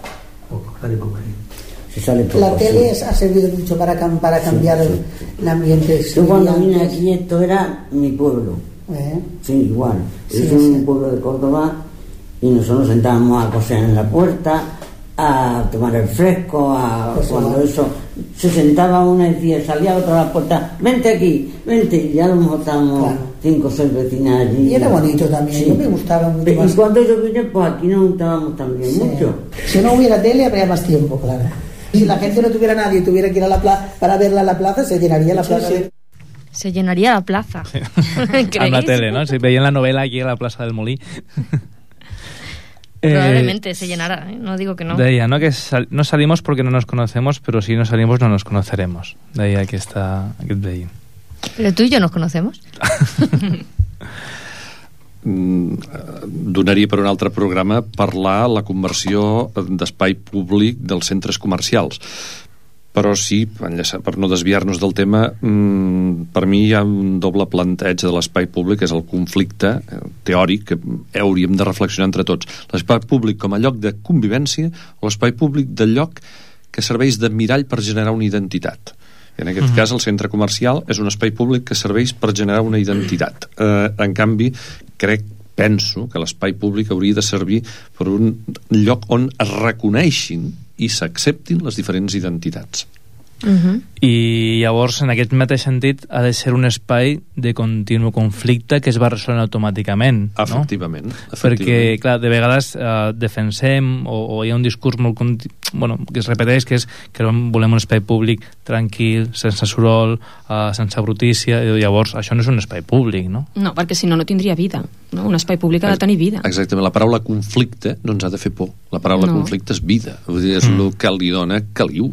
sale poco, Se sale poco. La tele sí. ha servido mucho para, cam- para cambiar el, el ambiente. Yo cuando vine aquí esto era mi pueblo. ¿Eh? Sí, igual. Sí, es un sí. pueblo de Córdoba y nosotros nos sentábamos a coser en la puerta, a tomar el fresco, a Pues cuando igual. eso se sentaba una y decía, salía otra a la puerta, vente aquí, vente, y ya lo mejor estábamos cinco o seis vecinas allí. Y era bonito también, yo me gustaba mucho Y más. cuando yo vine, pues aquí nos juntábamos también Sí. mucho. Si no hubiera tele, habría más tiempo, claro. Si la gente no tuviera nadie y tuviera que ir a la plaza para verla a la plaza, se llenaría la plaza. de- Se llenaría la plaza. Amb la tele, no? Si veien la novela aquí a la plaça del Molí. Eh, Probablemente se llenará, ¿eh? no digo que no. Deia, no? Que sal no salimos porque no nos conocemos, pero si no salimos no nos conoceremos. Deia aquesta, aquest veí. Pero tú y yo nos conocemos. mm, donaria per un altre programa parlar la conversió d'espai públic dels centres comercials però sí, enllaçar- per no desviar-nos del tema, mm, per mi hi ha un doble planteig de l'espai públic, és el conflicte eh, teòric que hauríem de reflexionar entre tots. L'espai públic com a lloc de convivència o l'espai públic de lloc que serveix de mirall per generar una identitat. En aquest Mhm. cas, el centre comercial és un espai públic que serveix per generar una identitat. Eh, en canvi, crec penso que l'espai públic hauria de servir per un lloc on es reconeixin i s'acceptin les diferents identitats. I llavors, en aquest mateix sentit, ha de ser un espai de continu conflicte que es va resolent automàticament. Efectivament. No? efectivament. Perquè, clar, de vegades eh, defensem o, o hi ha un discurs molt conti... bueno, que es repeteix, que és que volem un espai públic tranquil, sense soroll, eh, sense brutícia, i llavors això no és un espai públic, no? No, perquè si no, no tindria vida. No? Un espai públic ha de tenir vida. Exactament, la paraula conflicte no ens ha de fer por. La paraula No. conflicte és vida, Vull dir, és Mm. el que li dona caliu.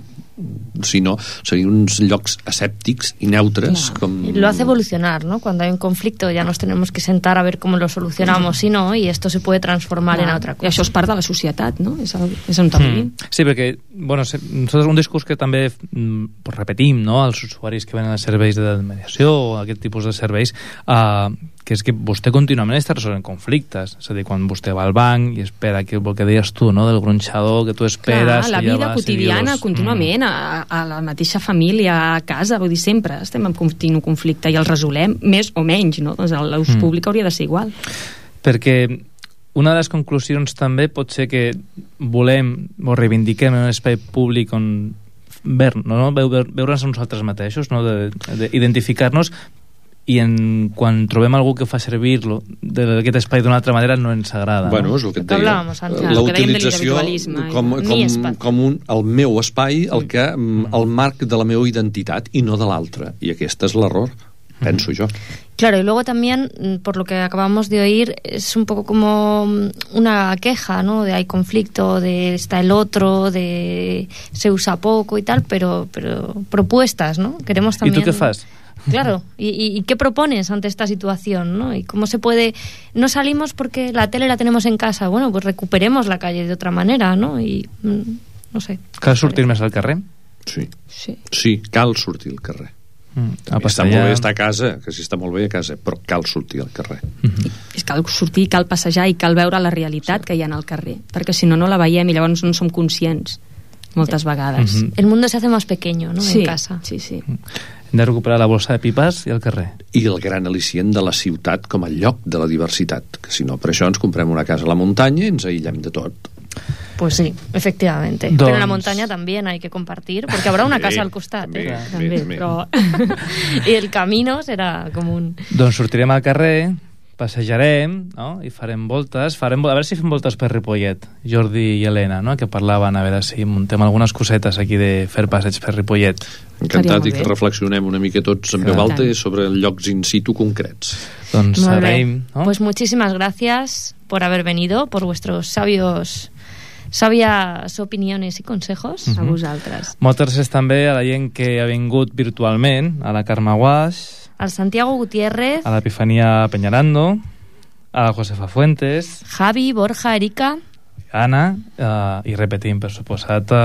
Si no, serien uns llocs asèptics i neutres com... Y lo hace evolucionar, ¿no? Cuando hay un conflicto ya nos tenemos que sentar a ver cómo lo solucionamos, si no, y esto se puede transformar en Clar. otra I cosa. això és part de la societat, no? És, el, és on vivim. Mm. Sí, perquè bueno, nosaltres un discurs que també mm, pues, repetim no, als usuaris que venen als serveis de mediació o aquest tipus de serveis uh, que és que vostè contínuament està resolent conflictes és a dir, quan vostè va al banc i espera que el que deies tu, no, del gronxador que tu esperes Clar, la ja vida vas i quotidiana dius, contínuament a, a la mateixa família, a casa, vull dir, sempre estem en continu conflicte i el resolem més o menys, no? Doncs l'ús Mm. públic hauria de ser igual. perquè una de les conclusions també pot ser que volem o reivindiquem un espai públic on ver, no, no? Veu- veure'ns a nosaltres mateixos, no? d'identificar-nos i en, quan trobem algú que fa servir-lo d'aquest espai d'una altra manera no ens agrada. Bueno, no? és el que et Que deia. La utilització l'individualisme, com, com, com un, el meu espai, el, que, mm, el marc de la meva identitat i no de l'altre. I aquest és l'error. penso jo. Claro, y luego también, mm, por lo que acabamos de oír, es un poco como mm, una queja, ¿no? De hay conflicto, de está el otro, de se usa poco y tal, pero, pero propuestas, ¿no? Queremos I también... tu què fas? Claro, ¿Y, y, y qué propones ante esta situación? ¿no? ¿Y cómo se puede...? No salimos porque la tele la tenemos en casa. Bueno, pues recuperemos la calle de otra manera, ¿no? Y, mm, no sé. Cal sortir més al carrer? Sí. Sí. Sí, cal sortir al carrer. Mm, A està molt bé estar a casa, que si està molt bé a casa, però cal sortir al carrer. És cal sortir, cal passejar i cal veure la realitat que hi ha al carrer, perquè si no, no la veiem i llavors no som conscients moltes vegades. Mhm. El mundo se hace más pequeño, ¿no? Sí, En casa. sí, sí. Hem de recuperar la bossa de pipes i el carrer. I el gran al·licient de la ciutat com a lloc de la diversitat, que si no, per això ens comprem una casa a la muntanya i ens aïllem de tot. Pues sí, efectivamente. Doncs- Pero en la montaña también hay que compartir, porque habrá una casa al costat. bé, ¿eh? bé, També, bé. però- y el camino será común. Doncs sortirem al carrer, passejarem, no? i farem voltes. Farem, vol- a veure si fem voltes per Ripollet, Jordi i Helena, no? que parlaven, a veure si muntem algunes cosetes aquí de fer passeig per Ripollet. Encantat i que reflexionem una mica tots en veu alta sobre llocs in situ concrets. Doncs agraïm, no? Pues muchísimas gracias por haber venido, por vuestros sabios sabias opiniones y consejos. A vosaltres. Moltes gràcies també a la gent que ha vingut virtualment, a la Carme Guas, Al Santiago Gutiérrez, a l'Epifania Peñarando, a la Josefa Fuentes, Javi, Borja, Erika, Anna, eh, i repetim, per suposat... Eh,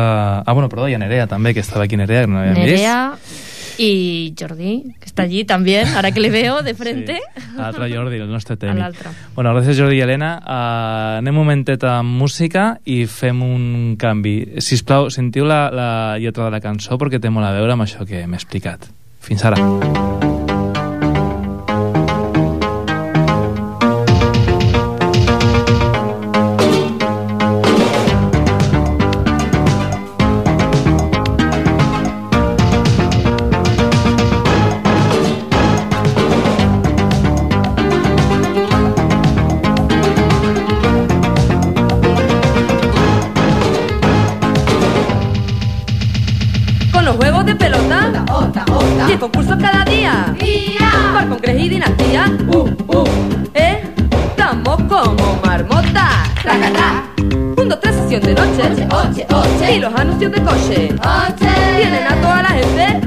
ah, bueno, perdó, i a Nerea també, que estava aquí Nerea, que no l'havíem vist. Nerea y Jordi, que está allí también, ahora que le veo de frente. Sí, l'altre Jordi, el nostre tècnic. l'altre. Bueno, gràcies Jordi i Helena. Uh, anem un momentet amb música i fem un canvi. Si us plau, sentiu la, la lletra de la cançó perquè té molt a veure amb això que m'he explicat. Fins ara. Con y los anuncios de coche, tienen a toda la gente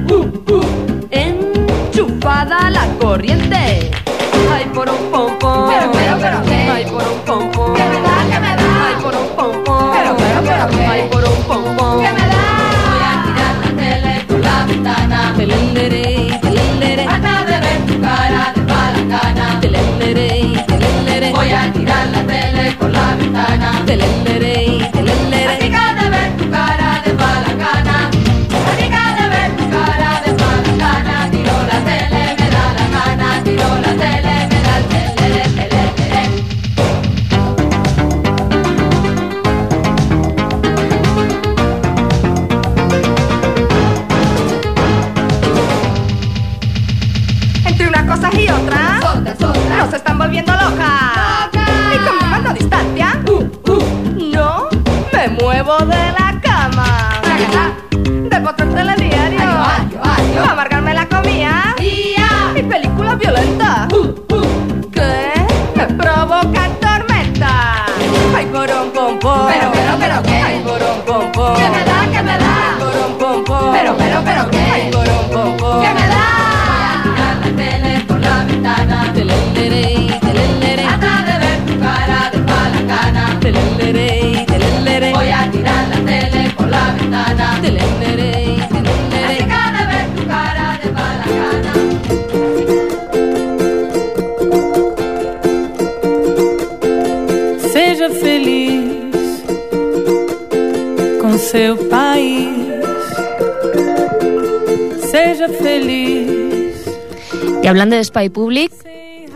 hablando de Spy Public,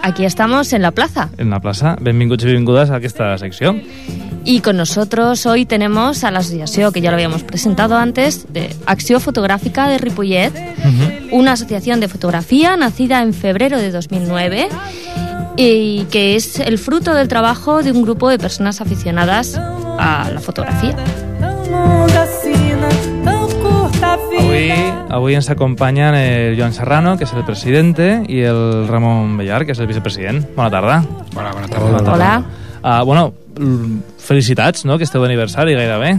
aquí estamos en la plaza. En la plaça, benvinguts i benvingudes a aquesta secció. Y con nosotros hoy tenemos a la asociación, que ya lo habíamos presentado antes, de Acción Fotográfica de Ripollet, una asociación de fotografía nacida en febrero de 2009 y que es el fruto del trabajo de un grupo de personas aficionadas a la fotografía. Avui, avui ens acompanyen el Joan Serrano, que és el presidente, i el Ramon Bellar, que és el vicepresident. Bona tarda. Bona, bona tarda. Hola. Uh, bueno, felicitats, no?, que esteu d'aniversari gairebé.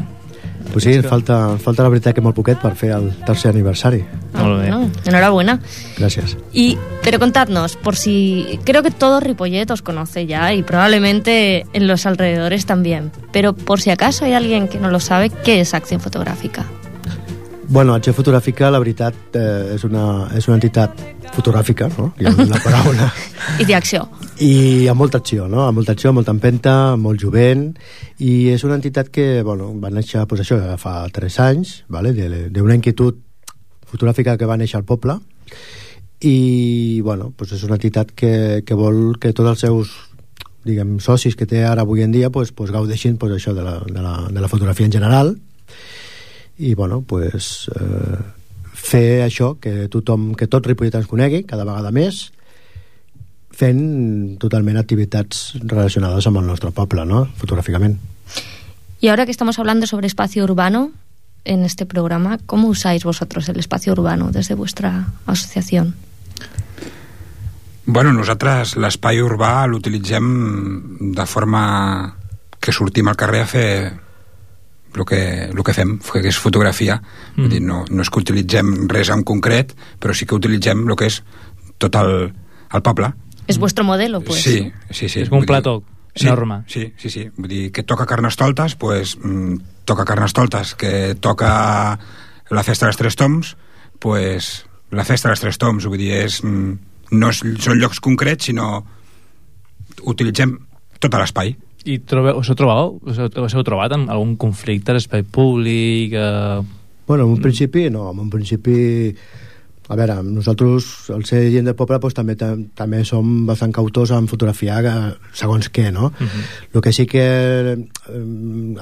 Pues sí, ens falta, ens falta la veritat que molt poquet per fer el tercer aniversari. Molt bé. No, enhorabuena. Gracias. Y, pero contadnos, por si. Creo que todo Ripollet os conoce ya y probablemente en los alrededores también. Pero por si acaso hay alguien que no lo sabe, ¿qué es Acción Fotográfica? Bueno, Acció Fotogràfica, la veritat, eh, és, una, és una entitat fotogràfica, no? Ha una paraula. Y de acción. I amb molta acció, no? Amb molta acció, amb molta empenta, molt jovent, i és una entitat que, bueno, va néixer, pues això, fa 3 anys, vale? de- d'una inquietud fotogràfica que va néixer al poble, i, bueno, pues és una entitat que, que vol que tots els seus diguem, socis que té ara avui en dia pues, pues gaudeixin pues, això de la, de, la, de la fotografia en general i bueno, pues, eh, fer això, que tothom, que tot Ripollet ens conegui cada vegada més fent totalment activitats relacionades amb el nostre poble, no? fotogràficament. Y ahora que estamos hablando sobre espacio urbano en este programa, ¿cómo usáis vosotros el espacio urbano desde vuestra asociación? Bueno, nosaltres l'espai urbà l'utilitzem de forma que sortim al carrer a fer el que, el que fem, que és fotografia. Mm. Vull dir, no, no és que utilitzem res en concret, però sí que utilitzem el que és tot el, el poble. ¿Es vuestro modelo, pues? Sí, sí, sí. És com un plató Sí, enorme. Sí, sí, sí. Vull dir, que toca Carnestoltes, pues, mm, toca Carnestoltes. Que toca la festa dels Tres Toms, pues, la festa dels Tres Toms. Vull dir, és, mm, no és, són llocs concrets, sinó utilitzem tot l'espai. I trobe, us, heu trobat, us, us heu trobat amb algun conflicte a l'espai públic? Eh... Bueno, en un principi no, en un principi a veure, nosaltres, al ser gent del poble, doncs, també, tam també som bastant cautors en fotografiar eh, segons què, no? Uh -huh. El que sí que eh,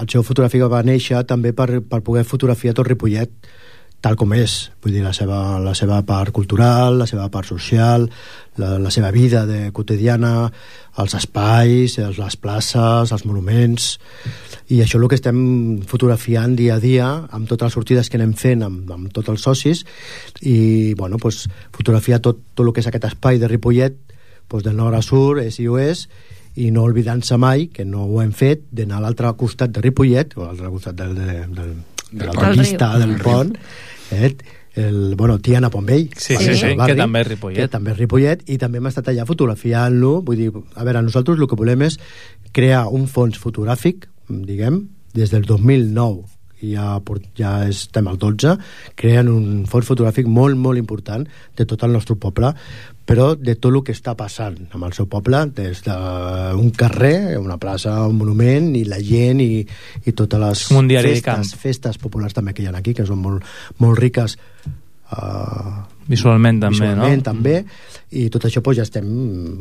el seu fotogràfica va néixer també per, per poder fotografiar tot Ripollet tal com és, vull dir, la seva, la seva part cultural, la seva part social, la, la seva vida de quotidiana, els espais, les places, els monuments, i això és el que estem fotografiant dia a dia amb totes les sortides que anem fent amb, amb tots els socis. I bueno, pues, fotografiar tot, tot el que és aquest espai de Ripollet pues, del nord a sud, és i oest i no oblidant-se mai, que no ho hem fet d'anar a l'altre costat de Ripollet o a l'altre costat del, de, del, de l'autopista, Del riu. del pont eh? el, bueno, Tiana Pombell Sí, sí, sí, el que barri, també és Ripollet. que també és Ripollet i també hem estat allà fotografiant-lo vull dir, a veure, nosaltres el que volem és crear un fons fotogràfic diguem, des del 2009 i ja, port- ja estem al 12 creen un fons fotogràfic molt, molt important de tot el nostre poble però de tot el que està passant amb el seu poble, des d'un carrer, una plaça, un monument i la gent i, i totes les Com un diari de festes, festes populars també que hi ha aquí, que són molt, molt riques uh, Visualment també, visualment, no? també i tot això pues, ja estem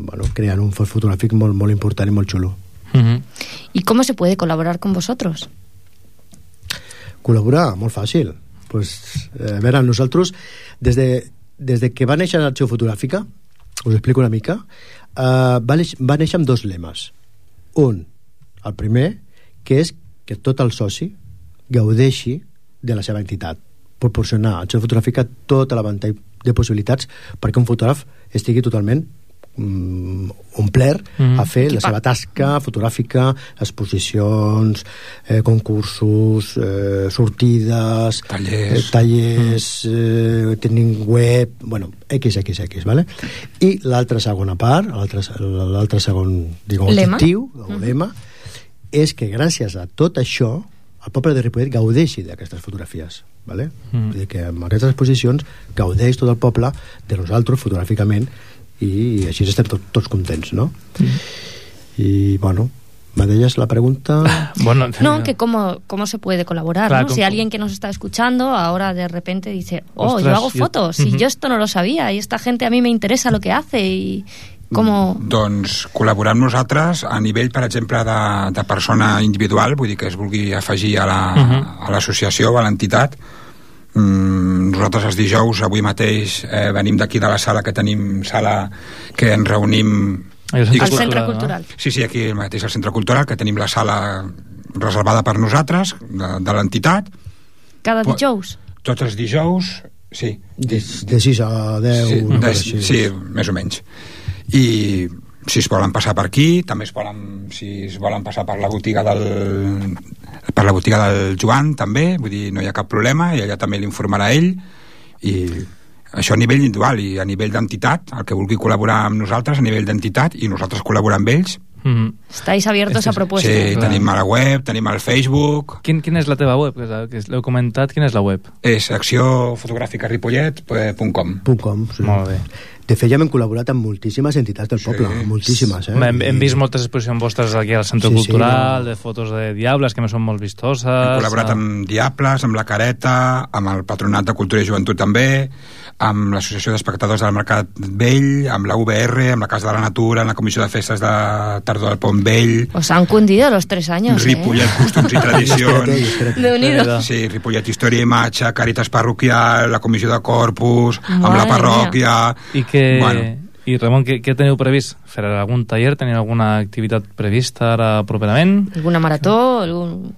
bueno, creant un fons fotogràfic molt, molt important i molt xulo Mhm. ¿Y cómo se puede colaborar con vosotros? Col·laborar, molt fàcil. Pues, eh, a veure, nosaltres des de, des de que va néixer l'Acció Fotogràfica us explico una mica eh, va, neix, va néixer amb dos lemes. Un, el primer que és que tot el soci gaudeixi de la seva entitat proporcionar a Acció Fotogràfica tota la ventall de possibilitats perquè un fotògraf estigui totalment mm, omplert Mhm. a fer la seva tasca fotogràfica, exposicions, eh, concursos, eh, sortides, Tallers. eh, tallers eh, tenim web, bueno, XXX, ¿vale? I l'altra segona part, l'altre segon, diguem, Lema. objectiu, o lema, és que gràcies a tot això el poble de Ripollet gaudeixi d'aquestes fotografies vale? Mm. Vull dir que amb aquestes exposicions gaudeix tot el poble de nosaltres fotogràficament i així estem tot, tots contents no? i bueno me deies la pregunta bueno, No, que cómo, cómo se puede colaborar, Claro, ¿no? Si con- alguien que nos está escuchando ahora de repente dice, oh, Ostras, yo hago yo- fotos y Ujú. yo esto no lo sabía y esta gente a mí me interesa lo que hace y cómo... Doncs col·laborar amb nosaltres a nivell, per exemple, de, de persona individual, vull dir que es vulgui afegir a la- a l'associació, uh -huh. a l'entitat. Mm, nosaltres els dijous, avui mateix, eh, venim d'aquí de la sala que tenim, sala que ens reunim... Al Centre Al Cultural, Centre no? Cultural. Sí, sí, aquí mateix al Centre Cultural, que tenim la sala reservada per nosaltres, de, de l'entitat, Cada dijous. tots els dijous, sí. De, de 6 a 10, sí, de, sí, més o menys. I si es volen passar per aquí, també es volen, si es volen passar per la botiga del per la botiga del Joan també, vull dir, no hi ha cap problema i allà també l'informarà ell. I això a nivell individual i a nivell d'entitat, el que vulgui col·laborar amb nosaltres a nivell d'entitat i nosaltres col·laborar amb ells Estáis abiertos a propuestas. Sí, tenim a la web, tenim al Facebook Quin, quina és la teva web? Que l'heu comentat, quina és la web? és acciofotogràficaripollet.com Punt .com, sí. Molt bé. De fet, ja hem col·laborat amb moltíssimes entitats del poble, moltíssimes, eh? Hem, hem vist moltes exposicions vostres aquí al Centre Sí, sí, Cultural, de fotos de diables, que me són molt vistoses. Hem col·laborat amb Diables, amb la Careta, amb el Patronat de Cultura i Joventut també, amb l'Associació d'Espectadors del Mercat Vell, amb la UBR, amb la Casa de la Natura, amb la Comissió de Festes de Tardor del Pont Vell, Os han cundido los tres años, Ripollet ¿eh? Costums i Tradicions, Déu-n'hi-do. sí, Ripollet Història i Imatge, Càritas Parroquial, la Comissió de Corpus, amb Madre la parròquia... I que... Bueno. I Ramon, què, què teniu previst? Fer algun taller? Teniu alguna activitat prevista ara properament? ¿Alguna marató? Algún...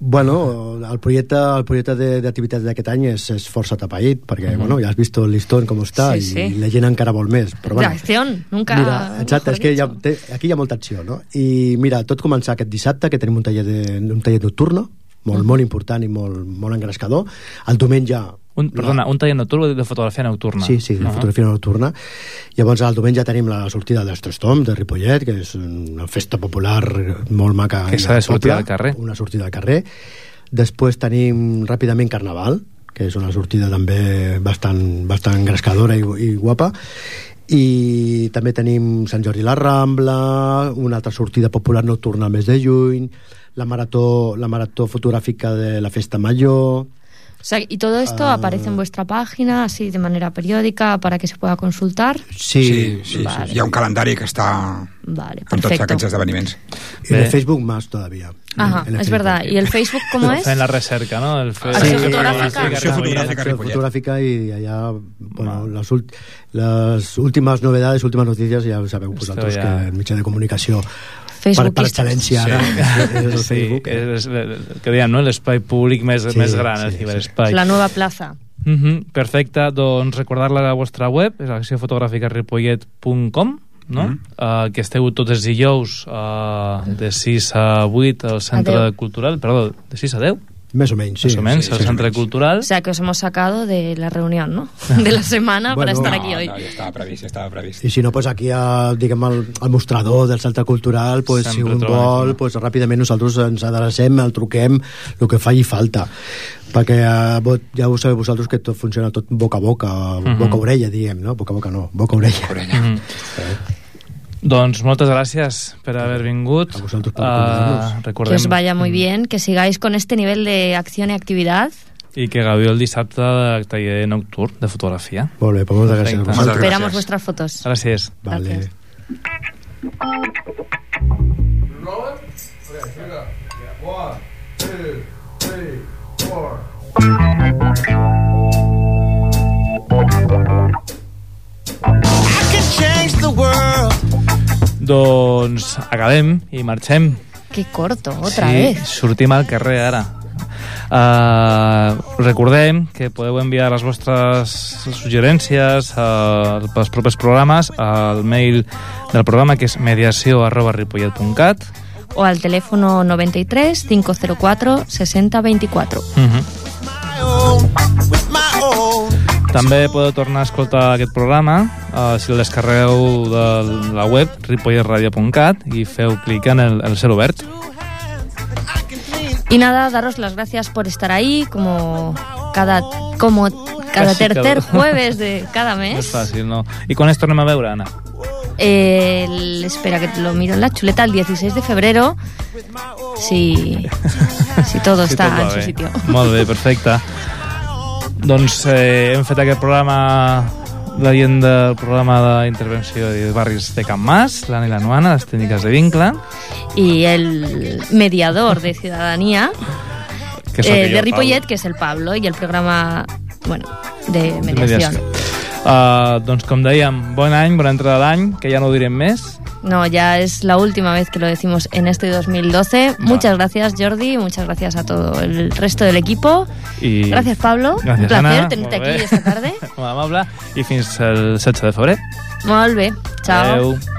Bueno, el projecte, el projecte de- d'activitats d'aquest any és, és força tapaït, perquè, Mhm. bueno, ja has vist el listón com està Sí, i, sí. la gent encara vol més. Però, bueno, acción, nunca... Mira, exacte, és que hi ha, té, aquí hi ha molta acció, no? I mira, tot començar aquest dissabte, que tenim un taller, de, un taller nocturno, molt, molt important i molt, molt engrescador. El diumenge... Un, perdona, un taller nocturn de fotografia nocturna. Sí, sí, de Ah. fotografia nocturna. Llavors, el diumenge tenim la sortida dels Tres Toms, de Ripollet, que és una festa popular molt maca. Que s'ha de sortir al carrer. Una sortida al carrer. Després tenim ràpidament Carnaval, que és una sortida també bastant, bastant engrescadora i, i guapa i també tenim Sant Jordi la Rambla una altra sortida popular nocturna al mes de juny la marató, la marató fotogràfica de la Festa Major O sea, y todo esto Ah. aparece en vuestra página, así de manera periódica, para que se pueda consultar. Sí, sí, sí, Vale. sí. Hi ha un calendari que està Vale, amb tots perfecto. aquests esdeveniments. en el. Facebook más todavía Ajá, En es Facebook. verdad. ¿Y el Facebook cómo es? Fent la recerca, no? El fe... Acció Sí, fotogràfica. Acció fotogràfica Acció Ripollet. fotogràfica i allà bueno, les, ult les últimes novedades, últimes notícies ja sabeu vosaltres ja- que el mitjà de comunicació per, Facebook per excel·lència ara és el sí, Facebook eh? és, és, que diem, no? l'espai públic més, Sí, més gran, el sí. La nueva plaza. Mm -hmm, perfecte, doncs recordar-la a la vostra web, és acciofotogràficaripollet.com no? Mhm. Uh, que esteu tots els dijous uh, de 6 a 8 al Centre A 10. Cultural, perdó, de 6 a 10? Més o menys, sí, Més o menys, sí, al sí, Centre Cultural. O sea, que os hemos sacado de la reunión, ¿no? De la semana para Bueno, estar No, aquí hoy. no, ja estava previst, ja estava previst. i si no, pues aquí a, diguem, al, al mostrador del Centre Cultural pues, si Sempre un trobem vol, pues, ràpidament nosaltres ens adrecem, el truquem el que faci falta perquè eh, ja ho sabeu vosaltres que tot funciona tot boca a boca, Mhm. boca a orella diem, no? boca a boca no, boca a orella, Mhm. Doncs moltes gràcies per haver vingut. A vosaltres per Uh, convidar-nos. Que recordem os vaya muy bien, que sigáis con este nivel de acción y actividad. i que gaudiu el dissabte de taller nocturn de fotografia. molt bé, pues moltes gràcies Perfecte. vosaltres. Esperamos gràcies. vuestras fotos. Gràcies. Vale. Gracias. Doncs acabem i marxem. Qué corto, otra sí, vez. sortim al carrer ara. Uh, recordem que podeu enviar les vostres suggerències uh, pels propers programes al mail del programa que és mediació arroba ripollet.cat O al teléfono 93 504 60 24. uh -huh. També podeu tornar a escoltar aquest programa uh, si el descarregueu de la web ripolletradio.cat i feu clic en el, el cel obert. Y nada, daros las gracias por estar ahí, como cada, como cada Casi tercer cada- jueves de cada No és mes. fàcil, no? I quan ens tornem a veure, Anna? Eh, el- espera que te lo miro en la chuleta, el 16 de febrero. Si, si todo Si está va en su sitio. Molt bé, perfecte. Doncs eh, hem fet aquest programa veient del programa d'intervenció de barris de Can Mas, l'Anna i la Noana, les tècniques de vincle, Y el mediador de ciudadanía que eh, de Ripollet, Pau. que es el Pablo, y el programa, bueno, de De mediación. mediació. Uh, doncs com dèiem, bon any, bona entrada d'any, que ja no ho direm més. No, ya es la última vez que lo decimos en este 2012. Muchas gracias, Jordi, muchas gracias a todo el resto del equipo. I... Gracias, Pablo. Gràcies, Un placer Anna. tenerte Molt aquí esta tarde. Molt amable. I fins el 16 de febrer. Molt bé. Chao. Adeu.